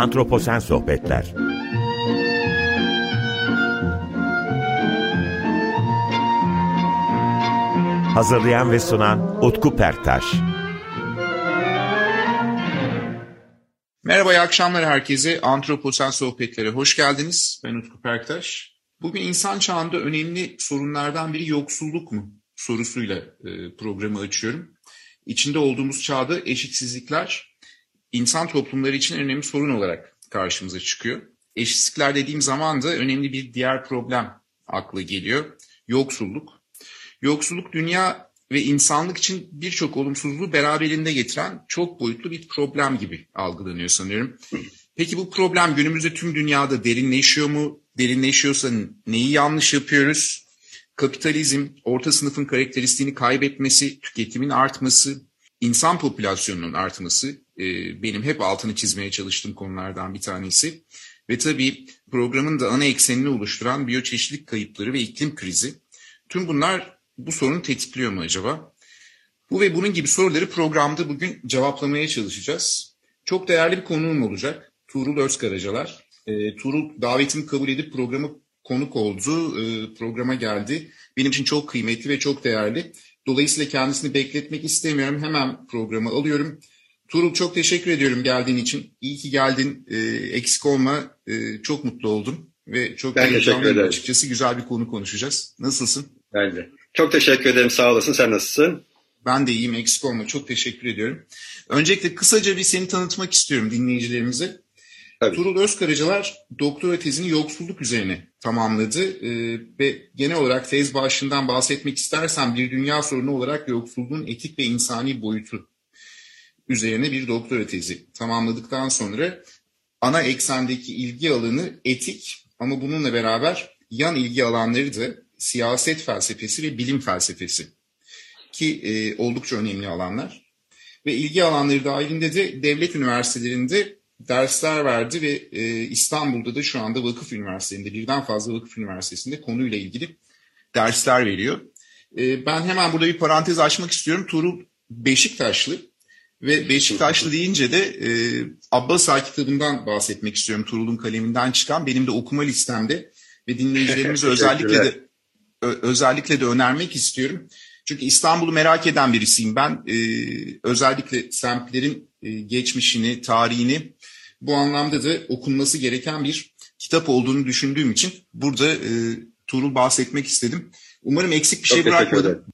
Antroposen Sohbetler Hazırlayan ve sunan Utku Perktaş Merhaba, iyi akşamlar herkese. Antroposen Sohbetlere hoş geldiniz. Ben Utku Perktaş. Bugün insan çağında önemli sorunlardan biri yoksulluk mu sorusuyla e, programı açıyorum. İçinde olduğumuz çağda eşitsizlikler insan toplumları için önemli sorun olarak karşımıza çıkıyor. Eşitsizlikler dediğim zaman da önemli bir diğer problem akla geliyor. Yoksulluk. Yoksulluk dünya ve insanlık için birçok olumsuzluğu beraberinde getiren çok boyutlu bir problem gibi algılanıyor sanıyorum. Peki bu problem günümüzde tüm dünyada derinleşiyor mu? Derinleşiyorsa neyi yanlış yapıyoruz? Kapitalizm, orta sınıfın karakteristiğini kaybetmesi, tüketimin artması, insan popülasyonunun artması e, benim hep altını çizmeye çalıştığım konulardan bir tanesi. Ve tabii programın da ana eksenini oluşturan biyoçeşitlilik kayıpları ve iklim krizi. Tüm bunlar bu sorunu tetikliyor mu acaba? Bu ve bunun gibi soruları programda bugün cevaplamaya çalışacağız. Çok değerli bir konuğum olacak. Tuğrul Özkaracalar. E, Tuğrul davetimi kabul edip programı konuk oldu. E, programa geldi. Benim için çok kıymetli ve çok değerli. Dolayısıyla kendisini bekletmek istemiyorum. Hemen programı alıyorum. Tuğrul çok teşekkür ediyorum geldiğin için. İyi ki geldin. E, eksik olma. E, çok mutlu oldum. Ve çok ben heyecanlıyım açıkçası. Güzel bir konu konuşacağız. Nasılsın? Ben de. Çok teşekkür ederim. Sağ olasın. Sen nasılsın? Ben de iyiyim. Eksik olma. Çok teşekkür ediyorum. Öncelikle kısaca bir seni tanıtmak istiyorum dinleyicilerimize. Tabii. Turul Özkaracalar doktora tezini yoksulluk üzerine tamamladı ee, ve genel olarak tez başlığından bahsetmek istersen bir dünya sorunu olarak yoksulluğun etik ve insani boyutu üzerine bir doktora tezi tamamladıktan sonra ana eksendeki ilgi alanı etik ama bununla beraber yan ilgi alanları da siyaset felsefesi ve bilim felsefesi ki e, oldukça önemli alanlar. Ve ilgi alanları dahilinde de devlet üniversitelerinde dersler verdi ve e, İstanbul'da da şu anda vakıf üniversitelerinde birden fazla vakıf üniversitesinde konuyla ilgili dersler veriyor. E, ben hemen burada bir parantez açmak istiyorum. Tuğrul Beşiktaşlı ve Beşiktaşlı deyince de e, Abbas kitabından bahsetmek istiyorum. Tuğrul'un kaleminden çıkan benim de okuma listemde ve dinleyicilerimize özellikle de özellikle de önermek istiyorum. Çünkü İstanbul'u merak eden birisiyim ben. Ee, özellikle semtlerin e, geçmişini, tarihini bu anlamda da okunması gereken bir kitap olduğunu düşündüğüm için burada e, Tuğrul bahsetmek istedim. Umarım eksik bir şey bırakmadım.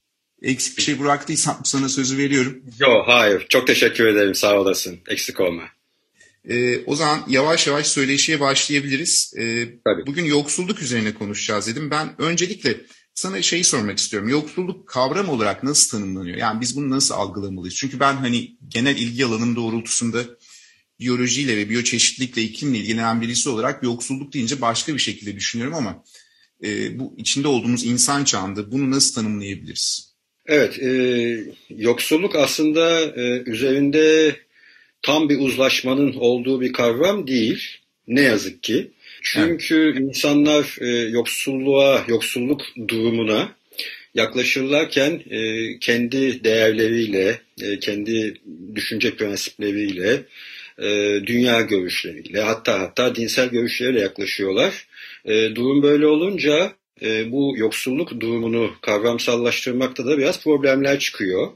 Eksik bir şey bıraktıysam sana sözü veriyorum. Yok hayır. Çok teşekkür ederim. Sağ olasın. Eksik olma. Ee, o zaman yavaş yavaş söyleşiye başlayabiliriz. Ee, bugün yoksulluk üzerine konuşacağız dedim. Ben öncelikle sana şeyi sormak istiyorum. Yoksulluk kavram olarak nasıl tanımlanıyor? Yani biz bunu nasıl algılamalıyız? Çünkü ben hani genel ilgi alanım doğrultusunda biyolojiyle ve biyoçeşitlilikle, iklimle ilgilenen birisi olarak yoksulluk deyince başka bir şekilde düşünüyorum ama e, bu içinde olduğumuz insan çağında bunu nasıl tanımlayabiliriz? Evet, e, yoksulluk aslında e, üzerinde tam bir uzlaşmanın olduğu bir kavram değil. Ne yazık ki. Çünkü evet. insanlar e, yoksulluğa, yoksulluk durumuna yaklaşırlarken e, kendi değerleriyle, e, kendi düşünce prensipleriyle, e, dünya görüşleriyle, hatta hatta dinsel görüşleriyle yaklaşıyorlar. E, durum böyle olunca e, bu yoksulluk durumunu kavramsallaştırmakta da biraz problemler çıkıyor.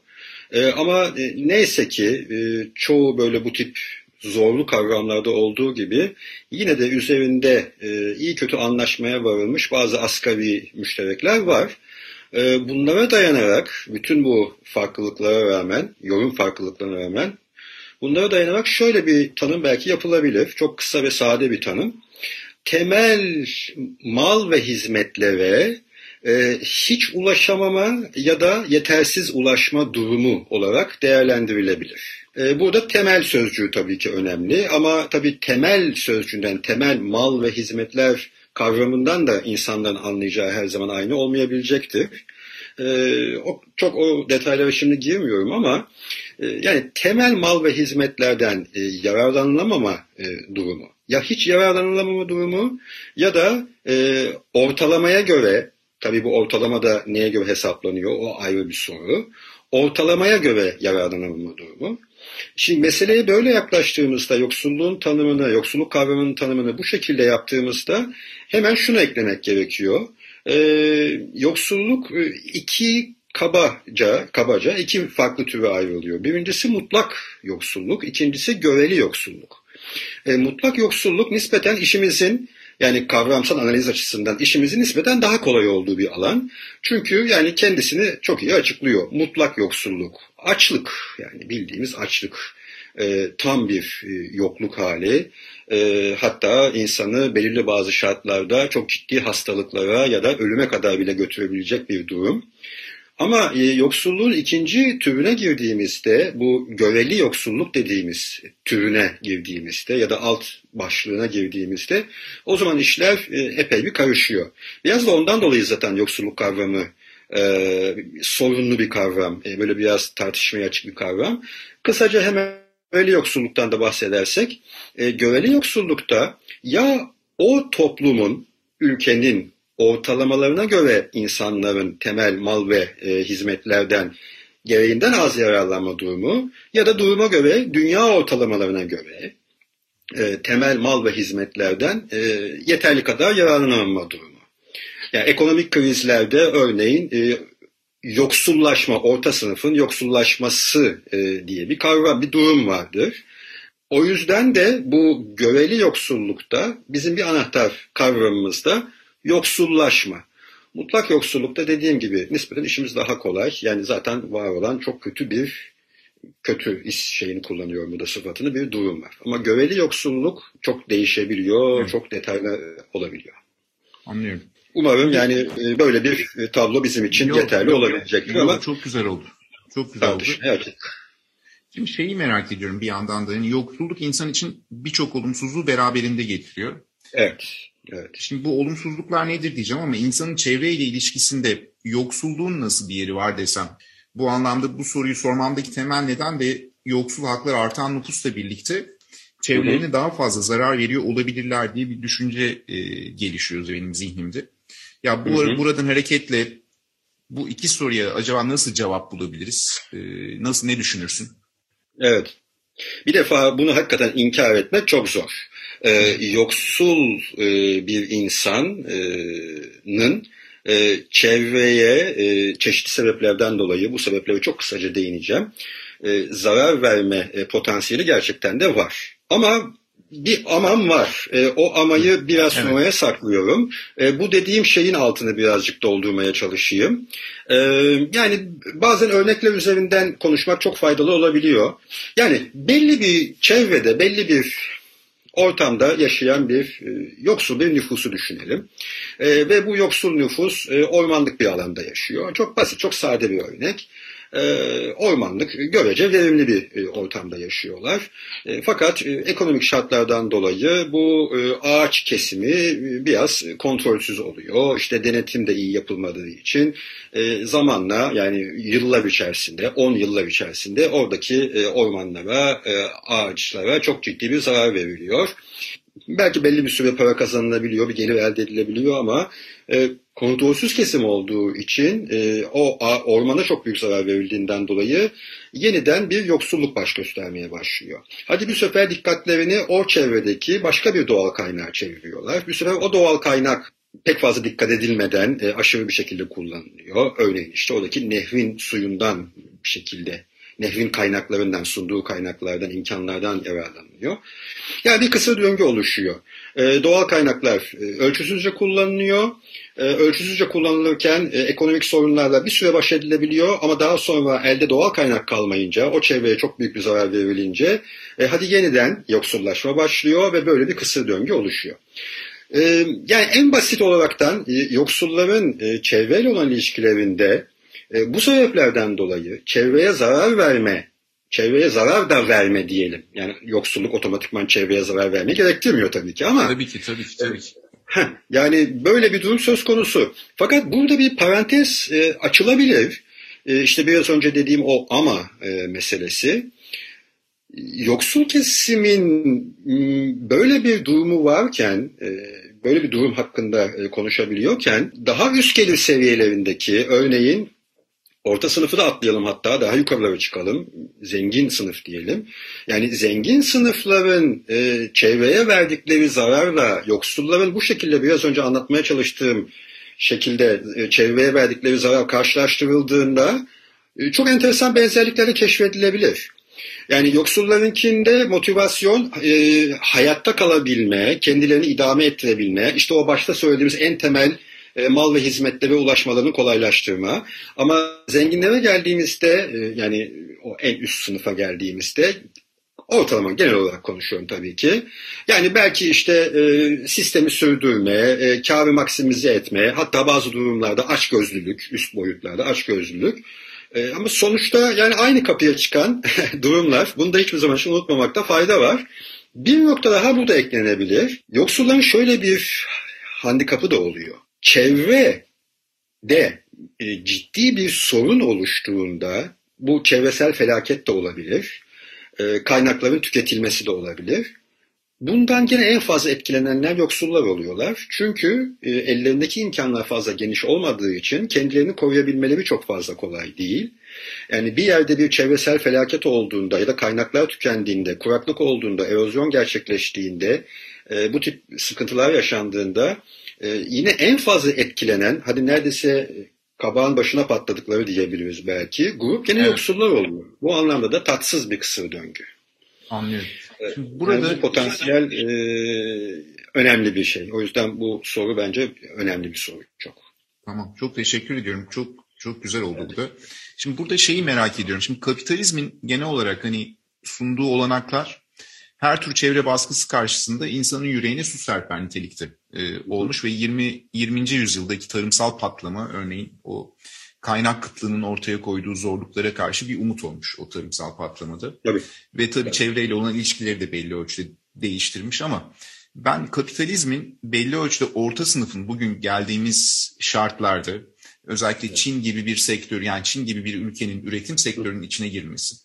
Ama neyse ki çoğu böyle bu tip zorlu kavramlarda olduğu gibi yine de üzerinde iyi kötü anlaşmaya varılmış bazı asgari müşterekler var. Bunlara dayanarak bütün bu farklılıklara rağmen, yorum farklılıklarına rağmen bunlara dayanarak şöyle bir tanım belki yapılabilir. Çok kısa ve sade bir tanım. Temel mal ve hizmetlere e, hiç ulaşamama ya da yetersiz ulaşma durumu olarak değerlendirilebilir. E, burada temel sözcüğü tabii ki önemli ama tabii temel sözcüğünden, temel mal ve hizmetler kavramından da insanların anlayacağı her zaman aynı olmayabilecektir. E, o, çok o detaylara şimdi girmiyorum ama e, yani temel mal ve hizmetlerden e, yararlanılamama e, durumu ya hiç yararlanılamama durumu ya da ortalamaya göre tabii bu ortalama da neye göre hesaplanıyor o ayrı bir soru ortalamaya göre yararlanamama durumu. Şimdi meseleye böyle yaklaştığımızda yoksulluğun tanımını, yoksulluk kavramının tanımını bu şekilde yaptığımızda hemen şunu eklemek gerekiyor. Ee, yoksulluk e, iki kabaca, kabaca iki farklı türe ayrılıyor. Birincisi mutlak yoksulluk, ikincisi göreli yoksulluk. E, mutlak yoksulluk nispeten işimizin yani kavramsal analiz açısından işimizin nispeten daha kolay olduğu bir alan. Çünkü yani kendisini çok iyi açıklıyor. Mutlak yoksulluk, açlık yani bildiğimiz açlık. E, tam bir e, yokluk hali. E, hatta insanı belirli bazı şartlarda çok ciddi hastalıklara ya da ölüme kadar bile götürebilecek bir durum. Ama e, yoksulluğun ikinci türüne girdiğimizde bu göreli yoksulluk dediğimiz türüne girdiğimizde ya da alt başlığına girdiğimizde o zaman işler e, epey bir karışıyor. Biraz da ondan dolayı zaten yoksulluk kavramı e, sorunlu bir kavram, e, böyle biraz tartışmaya açık bir kavram. Kısaca hemen göreli yoksulluktan da bahsedersek, e, göreli yoksullukta ya o toplumun, ülkenin ortalamalarına göre insanların temel mal ve e, hizmetlerden gereğinden az yararlanma durumu ya da duruma göre dünya ortalamalarına göre e, temel mal ve hizmetlerden e, yeterli kadar yararlanamama durumu. Yani ekonomik krizlerde örneğin e, yoksullaşma, orta sınıfın yoksullaşması e, diye bir kavram, bir durum vardır. O yüzden de bu göreli yoksullukta bizim bir anahtar kavramımızda yoksullaşma. Mutlak yoksullukta dediğim gibi nispeten işimiz daha kolay. Yani zaten var olan çok kötü bir kötü iş şeyini kullanıyorum burada sıfatını bir durum var. Ama göveli yoksulluk çok değişebiliyor, evet. çok detaylı olabiliyor. Anlıyorum. Umarım yani e, böyle bir e, tablo bizim için yok, yeterli yok, olabilecektir yok, ama çok güzel oldu. Çok güzel oldu. Evet. Şimdi şeyi merak ediyorum bir yandan da yani yoksulluk insan için birçok olumsuzluğu beraberinde getiriyor. Evet. Evet. Şimdi bu olumsuzluklar nedir diyeceğim ama insanın çevreyle ilişkisinde yoksulluğun nasıl bir yeri var desem. Bu anlamda bu soruyu sormamdaki temel neden de yoksul haklar artan nüfusla birlikte çevrelerine hı hı. daha fazla zarar veriyor olabilirler diye bir düşünce e, gelişiyor benim zihnimde. Ya bu hı hı. buradan hareketle bu iki soruya acaba nasıl cevap bulabiliriz? E, nasıl ne düşünürsün? Evet. Bir defa bunu hakikaten inkar etmek çok zor e, yoksul e, bir insanın e, çevreye e, çeşitli sebeplerden dolayı bu sebeplere çok kısaca değineceğim. E, zarar verme e, potansiyeli gerçekten de var. Ama bir amam var. E, o amayı biraz evet. sonraya saklıyorum. E, bu dediğim şeyin altını birazcık doldurmaya çalışayım. E, yani bazen örnekler üzerinden konuşmak çok faydalı olabiliyor. Yani belli bir çevrede, belli bir ortamda yaşayan bir e, yoksul bir nüfusu düşünelim. E, ve bu yoksul nüfus e, ormanlık bir alanda yaşıyor. Çok basit, çok sade bir örnek e, ormanlık, görece verimli bir e, ortamda yaşıyorlar. E, fakat e, ekonomik şartlardan dolayı bu e, ağaç kesimi biraz kontrolsüz oluyor. İşte denetim de iyi yapılmadığı için zamanla yani yıllar içerisinde, 10 yıllar içerisinde oradaki ormanlara, ağaçlara çok ciddi bir zarar veriliyor belki belli bir süre para kazanılabiliyor, bir gelir elde edilebiliyor ama e, kontrolsüz kesim olduğu için e, o ormana çok büyük zarar verildiğinden dolayı yeniden bir yoksulluk baş göstermeye başlıyor. Hadi bir sefer dikkatlerini o çevredeki başka bir doğal kaynağa çeviriyorlar. Bir sefer o doğal kaynak pek fazla dikkat edilmeden e, aşırı bir şekilde kullanılıyor. Örneğin işte oradaki nehrin suyundan bir şekilde nehrin kaynaklarından, sunduğu kaynaklardan, imkanlardan yararlanılıyor. Yani bir kısır döngü oluşuyor. E, doğal kaynaklar e, ölçüsüzce kullanılıyor. E, ölçüsüzce kullanılırken e, ekonomik sorunlarla bir süre baş edilebiliyor ama daha sonra elde doğal kaynak kalmayınca, o çevreye çok büyük bir zarar verilince e, hadi yeniden yoksullaşma başlıyor ve böyle bir kısır döngü oluşuyor. E, yani en basit olaraktan e, yoksulların e, çevreyle olan ilişkilerinde e, bu sebeplerden dolayı çevreye zarar verme, çevreye zarar da verme diyelim. Yani yoksulluk otomatikman çevreye zarar verme gerektirmiyor tabii ki ama. Tabii ki tabii ki tabii ki. Heh, yani böyle bir durum söz konusu. Fakat burada bir parantez e, açılabilir. E, işte biraz önce dediğim o ama e, meselesi. Yoksul kesimin böyle bir durumu varken, e, böyle bir durum hakkında e, konuşabiliyorken daha üst gelir seviyelerindeki örneğin Orta sınıfı da atlayalım hatta daha yukarılara çıkalım. Zengin sınıf diyelim. Yani zengin sınıfların e, çevreye verdikleri zararla yoksulların bu şekilde biraz önce anlatmaya çalıştığım şekilde e, çevreye verdikleri zarar karşılaştırıldığında e, çok enteresan benzerlikleri keşfedilebilir. Yani yoksullarınkinde motivasyon e, hayatta kalabilme, kendilerini idame ettirebilme, işte o başta söylediğimiz en temel e, mal ve hizmetlere ulaşmalarını kolaylaştırma. Ama zenginlere geldiğimizde e, yani o en üst sınıfa geldiğimizde ortalama genel olarak konuşuyorum tabii ki. Yani belki işte e, sistemi sürdürme, e, karı maksimize etme, hatta bazı durumlarda açgözlülük, üst boyutlarda açgözlülük. E, ama sonuçta yani aynı kapıya çıkan durumlar. Bunu da hiçbir zaman için unutmamakta fayda var. Bir nokta daha burada eklenebilir. Yoksulların şöyle bir handikapı da oluyor çevre de e, ciddi bir sorun oluştuğunda bu çevresel felaket de olabilir, e, kaynakların tüketilmesi de olabilir. Bundan gene en fazla etkilenenler yoksullar oluyorlar. Çünkü e, ellerindeki imkanlar fazla geniş olmadığı için kendilerini koruyabilmeleri çok fazla kolay değil. Yani bir yerde bir çevresel felaket olduğunda ya da kaynaklar tükendiğinde, kuraklık olduğunda, erozyon gerçekleştiğinde, bu tip sıkıntılar yaşandığında ee, yine en fazla etkilenen, hadi neredeyse kabağın başına patladıkları diyebiliriz belki. Grup gene evet. yoksullar oluyor. Bu anlamda da tatsız bir kısır döngü. Anlıyorum. Şimdi burada yani potansiyel e, önemli bir şey. O yüzden bu soru bence önemli bir soru çok. Tamam. Çok teşekkür ediyorum. Çok çok güzel oldu evet. bu da. Şimdi burada şeyi merak ediyorum. Şimdi kapitalizmin genel olarak hani sunduğu olanaklar her tür çevre baskısı karşısında insanın yüreğine su serper nitelikte e, olmuş ve 20 20. yüzyıldaki tarımsal patlama örneğin o kaynak kıtlığının ortaya koyduğu zorluklara karşı bir umut olmuş o tarımsal patlamada. Tabii. Ve tabii evet. çevreyle olan ilişkileri de belli ölçüde değiştirmiş ama ben kapitalizmin belli ölçüde orta sınıfın bugün geldiğimiz şartlarda özellikle evet. Çin gibi bir sektör yani Çin gibi bir ülkenin üretim sektörünün içine girmesi.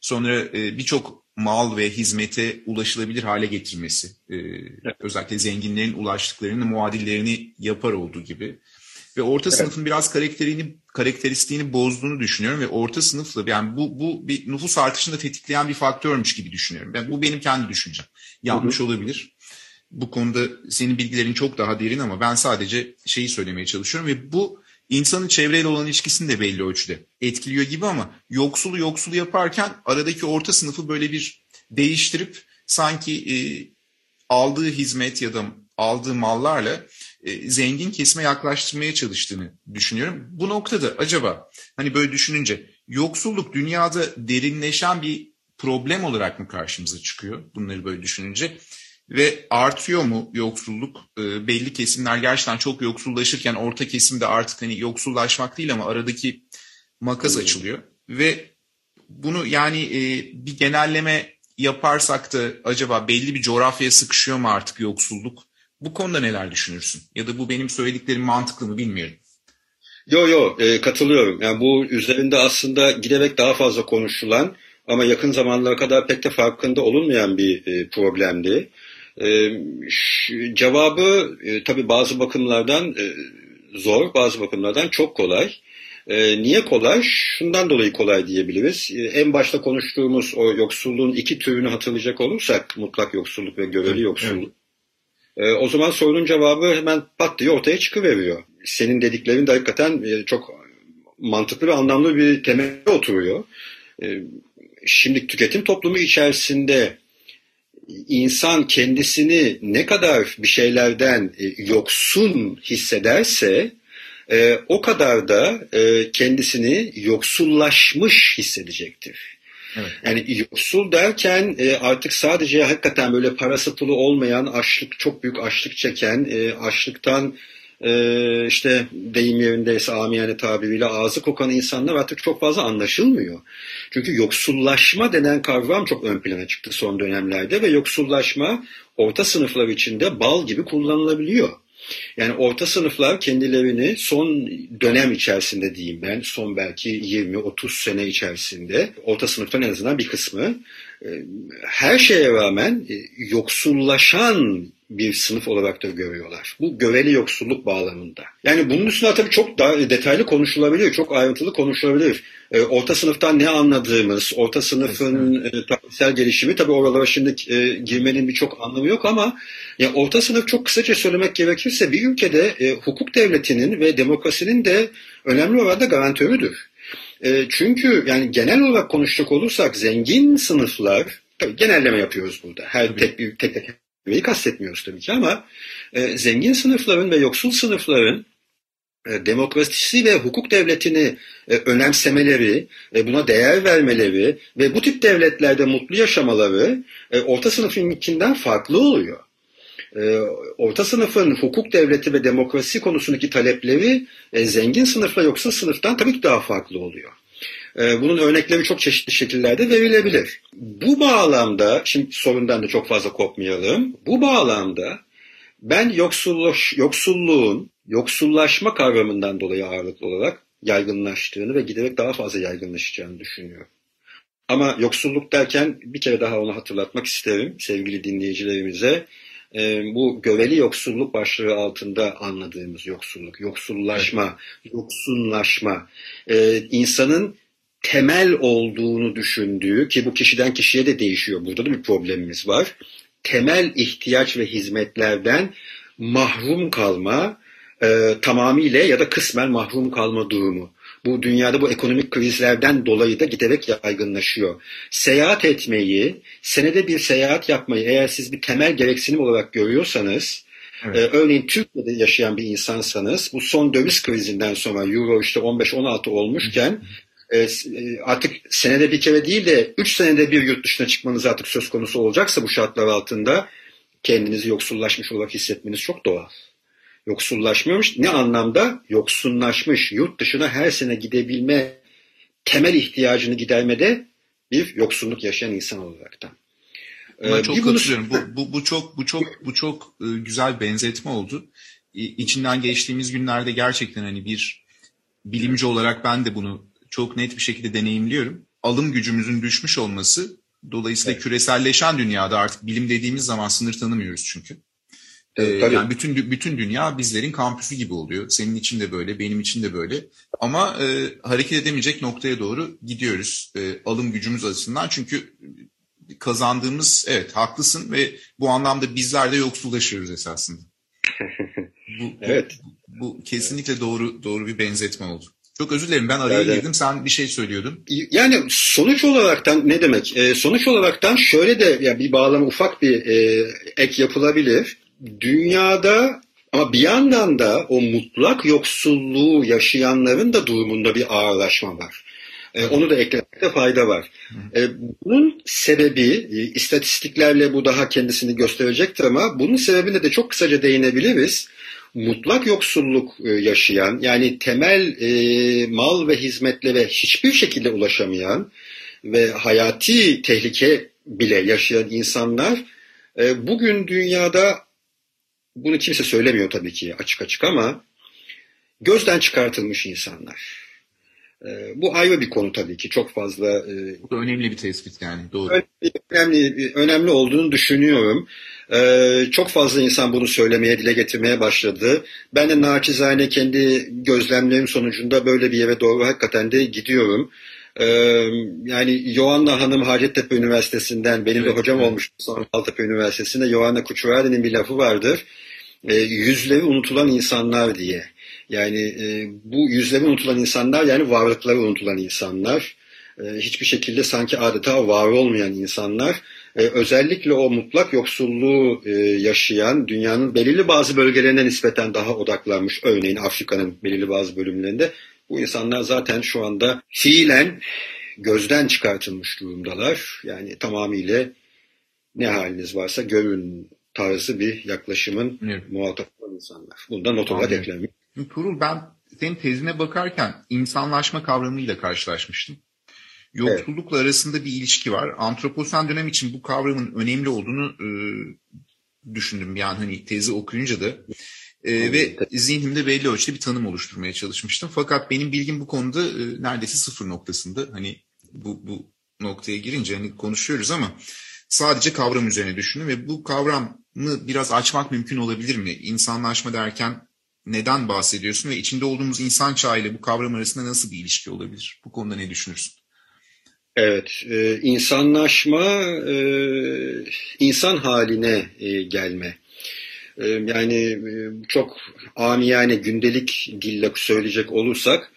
Sonra e, birçok mal ve hizmete ulaşılabilir hale getirmesi. E, evet. Özellikle zenginlerin ulaştıklarını muadillerini yapar olduğu gibi. Ve orta evet. sınıfın biraz karakterini karakteristiğini bozduğunu düşünüyorum ve orta sınıfla yani bu bu bir nüfus artışını da tetikleyen bir faktörmüş gibi düşünüyorum. Yani bu benim kendi düşüncem. Yanlış hı hı. olabilir. Bu konuda senin bilgilerin çok daha derin ama ben sadece şeyi söylemeye çalışıyorum ve bu insanın çevreyle olan ilişkisini de belli ölçüde etkiliyor gibi ama yoksulu yoksulu yaparken aradaki orta sınıfı böyle bir değiştirip sanki e, aldığı hizmet ya da aldığı mallarla e, zengin kesime yaklaştırmaya çalıştığını düşünüyorum. Bu noktada acaba hani böyle düşününce yoksulluk dünyada derinleşen bir problem olarak mı karşımıza çıkıyor bunları böyle düşününce? Ve artıyor mu yoksulluk? E, belli kesimler gerçekten çok yoksullaşırken orta kesimde artık hani yoksullaşmak değil ama aradaki makas hmm. açılıyor. Ve bunu yani e, bir genelleme yaparsak da acaba belli bir coğrafyaya sıkışıyor mu artık yoksulluk? Bu konuda neler düşünürsün? Ya da bu benim söylediklerim mantıklı mı bilmiyorum. Yo yo e, katılıyorum. Yani bu üzerinde aslında giderek daha fazla konuşulan ama yakın zamanlara kadar pek de farkında olunmayan bir e, problemdi. E, cevabı e, tabii bazı bakımlardan e, zor, bazı bakımlardan çok kolay. E, niye kolay? Şundan dolayı kolay diyebiliriz. E, en başta konuştuğumuz o yoksulluğun iki türünü hatırlayacak olursak, mutlak yoksulluk ve göreli yoksulluk. Evet. O zaman sorunun cevabı hemen pat diye ortaya çıkıveriyor. Senin dediklerin de hakikaten e, çok mantıklı ve anlamlı bir temel oturuyor. Şimdi tüketim toplumu içerisinde insan kendisini ne kadar bir şeylerden e, yoksun hissederse e, o kadar da e, kendisini yoksullaşmış hissedecektir. Evet. Yani yoksul derken e, artık sadece hakikaten böyle pulu olmayan, açlık çok büyük açlık çeken, e, açlıktan e, işte deyim yerindeyse amiyane tabiriyle ağzı kokan insanlar artık çok fazla anlaşılmıyor. Çünkü yoksullaşma denen kavram çok ön plana çıktı son dönemlerde ve yoksullaşma orta sınıflar içinde bal gibi kullanılabiliyor. Yani orta sınıflar kendilerini son dönem içerisinde diyeyim ben, son belki 20-30 sene içerisinde orta sınıftan en azından bir kısmı e, her şeye rağmen e, yoksullaşan bir sınıf olarak da görüyorlar. Bu göveli yoksulluk bağlamında. Yani bunun üstüne tabii çok daha detaylı konuşulabilir, çok ayrıntılı konuşulabilir. E, orta sınıftan ne anladığımız, orta sınıfın e, tarihsel gelişimi tabii oralara şimdi e, girmenin birçok anlamı yok ama ya orta sınıf çok kısaca söylemek gerekirse bir ülkede e, hukuk devletinin ve demokrasinin de önemli oranda garantörüdür. E, çünkü yani genel olarak konuşacak olursak zengin sınıflar, tabii genelleme yapıyoruz burada. Her tabii. tek bir tek tek Neyi kastetmiyoruz tabii ki ama e, zengin sınıfların ve yoksul sınıfların e, demokrasi ve hukuk devletini e, önemsemeleri, e, buna değer vermeleri ve bu tip devletlerde mutlu yaşamaları e, orta sınıfınkinden farklı oluyor. E, orta sınıfın hukuk devleti ve demokrasi konusundaki talepleri e, zengin sınıfla yoksul sınıftan tabii ki daha farklı oluyor. Ee, bunun örnekleri çok çeşitli şekillerde verilebilir. Bu bağlamda, şimdi sorundan da çok fazla kopmayalım. Bu bağlamda ben yoksullaş, yoksulluğun, yoksullaşma kavramından dolayı ağırlıklı olarak yaygınlaştığını ve giderek daha fazla yaygınlaşacağını düşünüyorum. Ama yoksulluk derken bir kere daha onu hatırlatmak isterim sevgili dinleyicilerimize. E, bu göveli yoksulluk başlığı altında anladığımız yoksulluk, yoksullaşma, yoksunlaşma, e, insanın temel olduğunu düşündüğü ki bu kişiden kişiye de değişiyor. Burada da bir problemimiz var. Temel ihtiyaç ve hizmetlerden mahrum kalma, e, tamamıyla ya da kısmen mahrum kalma durumu. Bu dünyada bu ekonomik krizlerden dolayı da giderek yaygınlaşıyor. Seyahat etmeyi, senede bir seyahat yapmayı eğer siz bir temel gereksinim olarak görüyorsanız, Evet. Ee, örneğin Türkiye'de yaşayan bir insansanız bu son döviz krizinden sonra Euro işte 15-16 olmuşken e, e, artık senede bir kere değil de 3 senede bir yurt dışına çıkmanız artık söz konusu olacaksa bu şartlar altında kendinizi yoksullaşmış olarak hissetmeniz çok doğal. Yoksullaşmıyormuş. Ne anlamda? Yoksunlaşmış. Yurt dışına her sene gidebilme temel ihtiyacını gidermede bir yoksunluk yaşayan insan olaraktan. Ben ee, çok bir katılıyorum. Bu, bu, bu çok bu çok bu çok e, güzel benzetme oldu. İçinden geçtiğimiz günlerde gerçekten hani bir bilimci olarak ben de bunu çok net bir şekilde deneyimliyorum. Alım gücümüzün düşmüş olması dolayısıyla evet. küreselleşen dünyada artık bilim dediğimiz zaman sınır tanımıyoruz çünkü. Ee, yani bütün bütün dünya bizlerin kampüsü gibi oluyor. Senin için de böyle, benim için de böyle. Ama e, hareket edemeyecek noktaya doğru gidiyoruz e, alım gücümüz açısından. Çünkü kazandığımız, evet haklısın ve bu anlamda bizler de yoksullaşıyoruz esasında. bu, evet. Bu, bu kesinlikle doğru doğru bir benzetme oldu. Çok özür dilerim ben araya evet. girdim sen bir şey söylüyordun. Yani sonuç olaraktan ne demek? E, sonuç olaraktan şöyle de ya bir bağlama ufak bir e, ek yapılabilir. Dünyada ama bir yandan da o mutlak yoksulluğu yaşayanların da durumunda bir ağırlaşma var. E, onu da eklemekte fayda var. E, bunun sebebi, e, istatistiklerle bu daha kendisini gösterecektir ama bunun sebebine de çok kısaca değinebiliriz mutlak yoksulluk e, yaşayan yani temel e, mal ve hizmetlere hiçbir şekilde ulaşamayan ve hayati tehlike bile yaşayan insanlar e, bugün dünyada bunu kimse söylemiyor tabii ki açık açık ama gözden çıkartılmış insanlar. Bu ayrı bir konu tabii ki çok fazla. Bu da önemli bir tespit yani doğru. Önemli, önemli olduğunu düşünüyorum. Ee, çok fazla insan bunu söylemeye, dile getirmeye başladı. Ben de naçizane kendi gözlemlerim sonucunda böyle bir yere doğru hakikaten de gidiyorum. Ee, yani Yohanna Hanım Hacettepe Üniversitesi'nden benim evet, de hocam evet. olmuş sonra Maltepe Üniversitesi'nde Yohanna Kuçuradi'nin bir lafı vardır. Ee, yüzleri unutulan insanlar diye. Yani e, bu yüzleri unutulan insanlar yani varlıkları unutulan insanlar. E, hiçbir şekilde sanki adeta var olmayan insanlar e, özellikle o mutlak yoksulluğu e, yaşayan dünyanın belirli bazı bölgelerine nispeten daha odaklanmış örneğin Afrika'nın belirli bazı bölümlerinde bu insanlar zaten şu anda fiilen gözden çıkartılmış durumdalar. Yani tamamıyla ne haliniz varsa görün tarzı bir yaklaşımın evet. muhatap olan insanlar. Bunda not olarak eklenmiş. Turul ben senin tezine bakarken insanlaşma kavramıyla karşılaşmıştım yoksullukla evet. arasında bir ilişki var. Antroposen dönem için bu kavramın önemli olduğunu e, düşündüm. Yani hani tezi okuyunca da e, ve zihnimde belli ölçüde bir tanım oluşturmaya çalışmıştım. Fakat benim bilgim bu konuda e, neredeyse sıfır noktasında. Hani bu, bu noktaya girince hani konuşuyoruz ama sadece kavram üzerine düşündüm ve bu kavram biraz açmak mümkün olabilir mi? İnsanlaşma derken neden bahsediyorsun ve içinde olduğumuz insan çağıyla bu kavram arasında nasıl bir ilişki olabilir? Bu konuda ne düşünürsün? Evet, e, insanlaşma e, insan haline e, gelme. E, yani e, çok amiyane gündelik dille söyleyecek olursak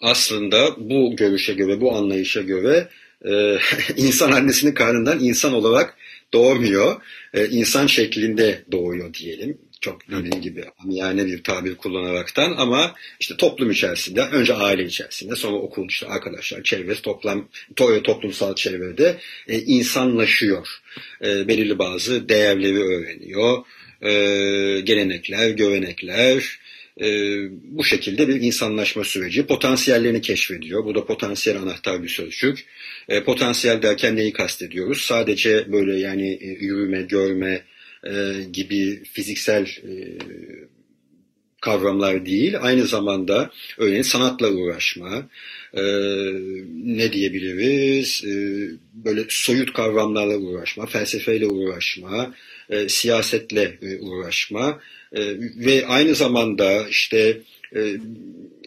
aslında bu görüşe göre, bu anlayışa göre e, insan annesinin karnından insan olarak doğmuyor. E, insan şeklinde doğuyor diyelim çok dediğim gibi amiyane bir tabir kullanaraktan ama işte toplum içerisinde önce aile içerisinde sonra okul işte arkadaşlar çevresi toplam to, toplumsal çevrede e, insanlaşıyor. E, belirli bazı değerleri öğreniyor. E, gelenekler, görenekler, e, bu şekilde bir insanlaşma süreci potansiyellerini keşfediyor. Bu da potansiyel anahtar bir sözcük. E, potansiyel derken neyi kastediyoruz? Sadece böyle yani e, yürüme, görme, e, gibi fiziksel e, kavramlar değil, aynı zamanda örneğin sanatla uğraşma, e, ne diyebiliriz, e, böyle soyut kavramlarla uğraşma, felsefeyle uğraşma, e, siyasetle e, uğraşma e, ve aynı zamanda işte e,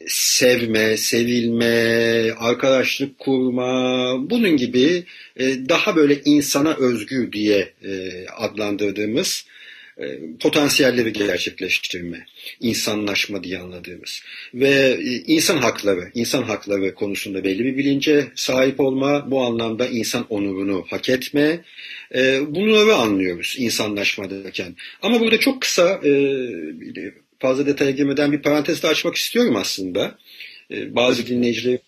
sevme, sevilme, arkadaşlık kurma, bunun gibi e, daha böyle insana özgü diye e, adlandırdığımız potansiyelleri gerçekleştirme, insanlaşma diye anladığımız ve insan hakları, insan hakları konusunda belli bir bilince sahip olma, bu anlamda insan onurunu hak etme, bunları anlıyoruz insanlaşma derken. Ama burada çok kısa fazla detaya girmeden bir parantez de açmak istiyorum aslında. E, bazı dinleyicilerin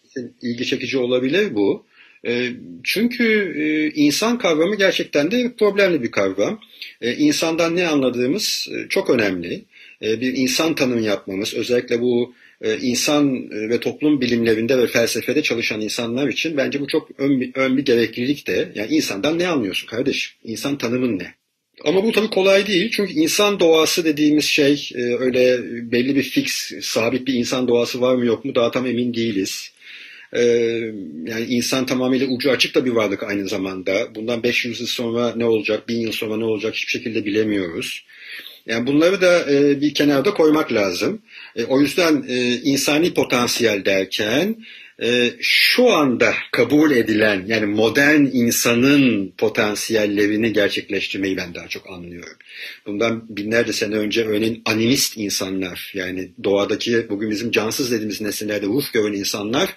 ilgi çekici olabilir bu. E, çünkü e, insan kavramı gerçekten de problemli bir kavram. E, insandan ne anladığımız e, çok önemli. E, bir insan tanımı yapmamız, özellikle bu e, insan ve toplum bilimlerinde ve felsefede çalışan insanlar için bence bu çok ön bir, ön bir gereklilik de. Yani insandan ne anlıyorsun kardeşim? İnsan tanımın ne? Ama bu tabii kolay değil. Çünkü insan doğası dediğimiz şey e, öyle belli bir fix, sabit bir insan doğası var mı yok mu daha tam emin değiliz. E, yani insan tamamıyla ucu açık da bir varlık aynı zamanda. Bundan 500 yıl sonra ne olacak, 1000 yıl sonra ne olacak hiçbir şekilde bilemiyoruz. Yani bunları da e, bir kenarda koymak lazım. o yüzden insani potansiyel derken e, şu anda kabul edilen yani modern insanın potansiyellerini gerçekleştirmeyi ben daha çok anlıyorum. Bundan binlerce sene önce örneğin animist insanlar yani doğadaki bugün bizim cansız dediğimiz nesnelerde ruh gören insanlar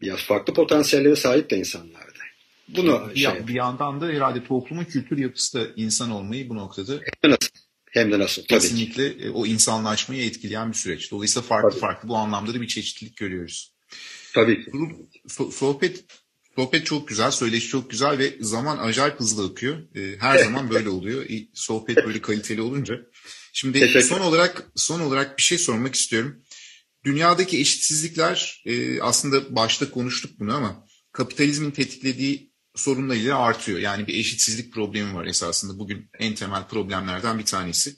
biraz farklı potansiyellere sahip de insanlardı. Bunu bir, şey, bir yandan da herhalde toplumun kültür yapısı da insan olmayı bu noktada hem de nasıl, hem de nasıl tabii kesinlikle ki. o insanlaşmayı etkileyen bir süreç. Dolayısıyla farklı tabii. farklı bu anlamda da bir çeşitlilik görüyoruz. Tabii ki. sohbet sohbet çok güzel, söyleşi çok güzel ve zaman acayip hızlı akıyor. Ee, her zaman böyle oluyor. Sohbet böyle kaliteli olunca. Şimdi son olarak son olarak bir şey sormak istiyorum. Dünyadaki eşitsizlikler e, aslında başta konuştuk bunu ama kapitalizmin tetiklediği sorunlarıyla artıyor. Yani bir eşitsizlik problemi var esasında. Bugün en temel problemlerden bir tanesi.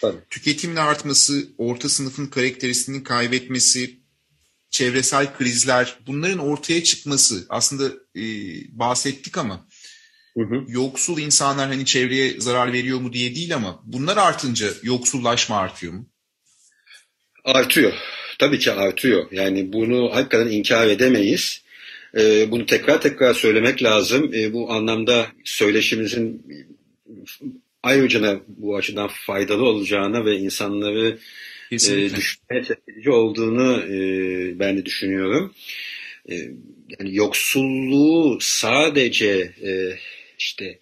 Tabii. Tüketimin artması, orta sınıfın karakteristiğini kaybetmesi, çevresel krizler bunların ortaya çıkması aslında e, bahsettik ama hı hı. yoksul insanlar hani çevreye zarar veriyor mu diye değil ama bunlar artınca yoksullaşma artıyor mu? Artıyor. Tabii ki artıyor. Yani bunu hakikaten inkar edemeyiz. Ee, bunu tekrar tekrar söylemek lazım. Ee, bu anlamda söyleşimizin ayrıca bu açıdan faydalı olacağına ve insanları Kesinlikle. e, düşünmeye çekici olduğunu e, ben de düşünüyorum. E, yani yoksulluğu sadece e, işte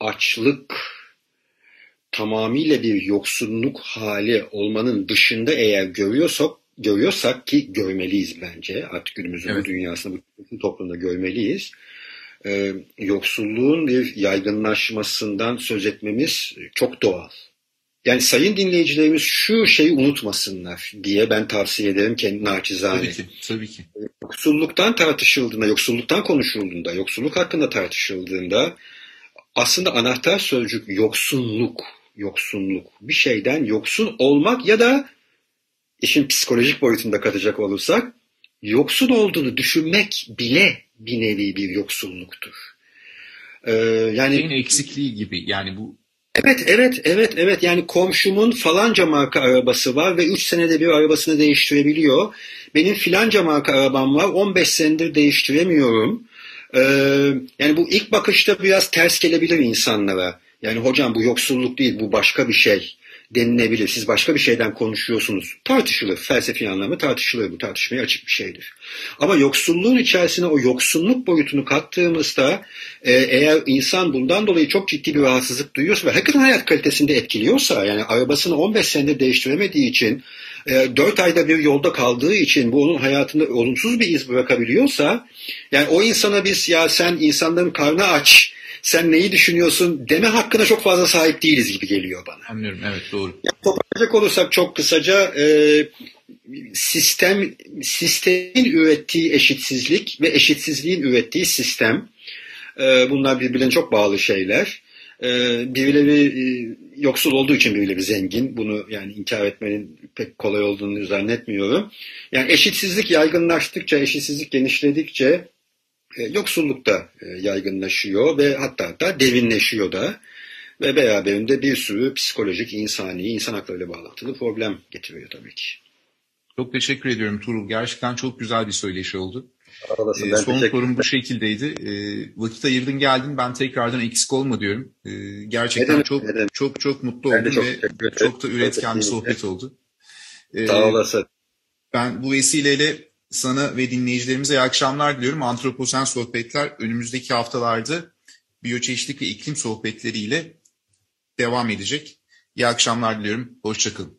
açlık tamamıyla bir yoksulluk hali olmanın dışında eğer görüyorsak görüyorsak ki görmeliyiz bence artık günümüzün evet. bu dünyasında bu toplumda görmeliyiz. Ee, yoksulluğun bir yaygınlaşmasından söz etmemiz çok doğal. Yani sayın dinleyicilerimiz şu şeyi unutmasınlar diye ben tavsiye ederim kendi naçizane. Tabii ki, tabii ki. Yoksulluktan tartışıldığında, yoksulluktan konuşulduğunda, yoksulluk hakkında tartışıldığında aslında anahtar sözcük yoksunluk, yoksunluk. Bir şeyden yoksun olmak ya da işin psikolojik boyutunda katacak olursak yoksun olduğunu düşünmek bile bir nevi bir yoksulluktur. Ee, yani Şeyin eksikliği gibi yani bu Evet, evet, evet, evet. Yani komşumun falanca marka arabası var ve 3 senede bir arabasını değiştirebiliyor. Benim filanca marka arabam var, 15 senedir değiştiremiyorum. Ee, yani bu ilk bakışta biraz ters gelebilir insanlara. Yani hocam bu yoksulluk değil, bu başka bir şey denilebilir. Siz başka bir şeyden konuşuyorsunuz. Tartışılır. Felsefi anlamı tartışılır. Bu tartışmaya açık bir şeydir. Ama yoksulluğun içerisine o yoksulluk boyutunu kattığımızda e, eğer insan bundan dolayı çok ciddi bir rahatsızlık duyuyorsa ve hakikaten hayat kalitesinde etkiliyorsa yani arabasını 15 senedir değiştiremediği için e, 4 ayda bir yolda kaldığı için bu onun hayatında olumsuz bir iz bırakabiliyorsa yani o insana biz ya sen insanların karnı aç sen neyi düşünüyorsun deme hakkına çok fazla sahip değiliz gibi geliyor bana. Anlıyorum evet doğru. Ya, toparlayacak olursak çok kısaca e, sistem sistemin ürettiği eşitsizlik ve eşitsizliğin ürettiği sistem e, bunlar birbirine çok bağlı şeyler. E, birileri e, yoksul olduğu için birileri zengin. Bunu yani inkar etmenin pek kolay olduğunu zannetmiyorum. Yani eşitsizlik yaygınlaştıkça, eşitsizlik genişledikçe yoksulluk da e, yaygınlaşıyor ve hatta hatta derinleşiyor da ve beraberinde bir sürü psikolojik, insani, insan haklarıyla bağlantılı problem getiriyor tabii ki. Çok teşekkür ediyorum Tuğrul. Gerçekten çok güzel bir söyleşi oldu. Olasın, ee, son sorum bu şekildeydi. Ee, vakit ayırdın geldin. Ben tekrardan eksik olma diyorum. Ee, gerçekten neden, çok neden? çok çok mutlu oldum çok ve çok da üretken bir sohbet oldu. Ee, Sağ olasın. Ben bu vesileyle sana ve dinleyicilerimize iyi akşamlar diliyorum. Antroposen Sohbetler önümüzdeki haftalarda biyoçeşitlik ve iklim sohbetleriyle devam edecek. İyi akşamlar diliyorum. Hoşçakalın.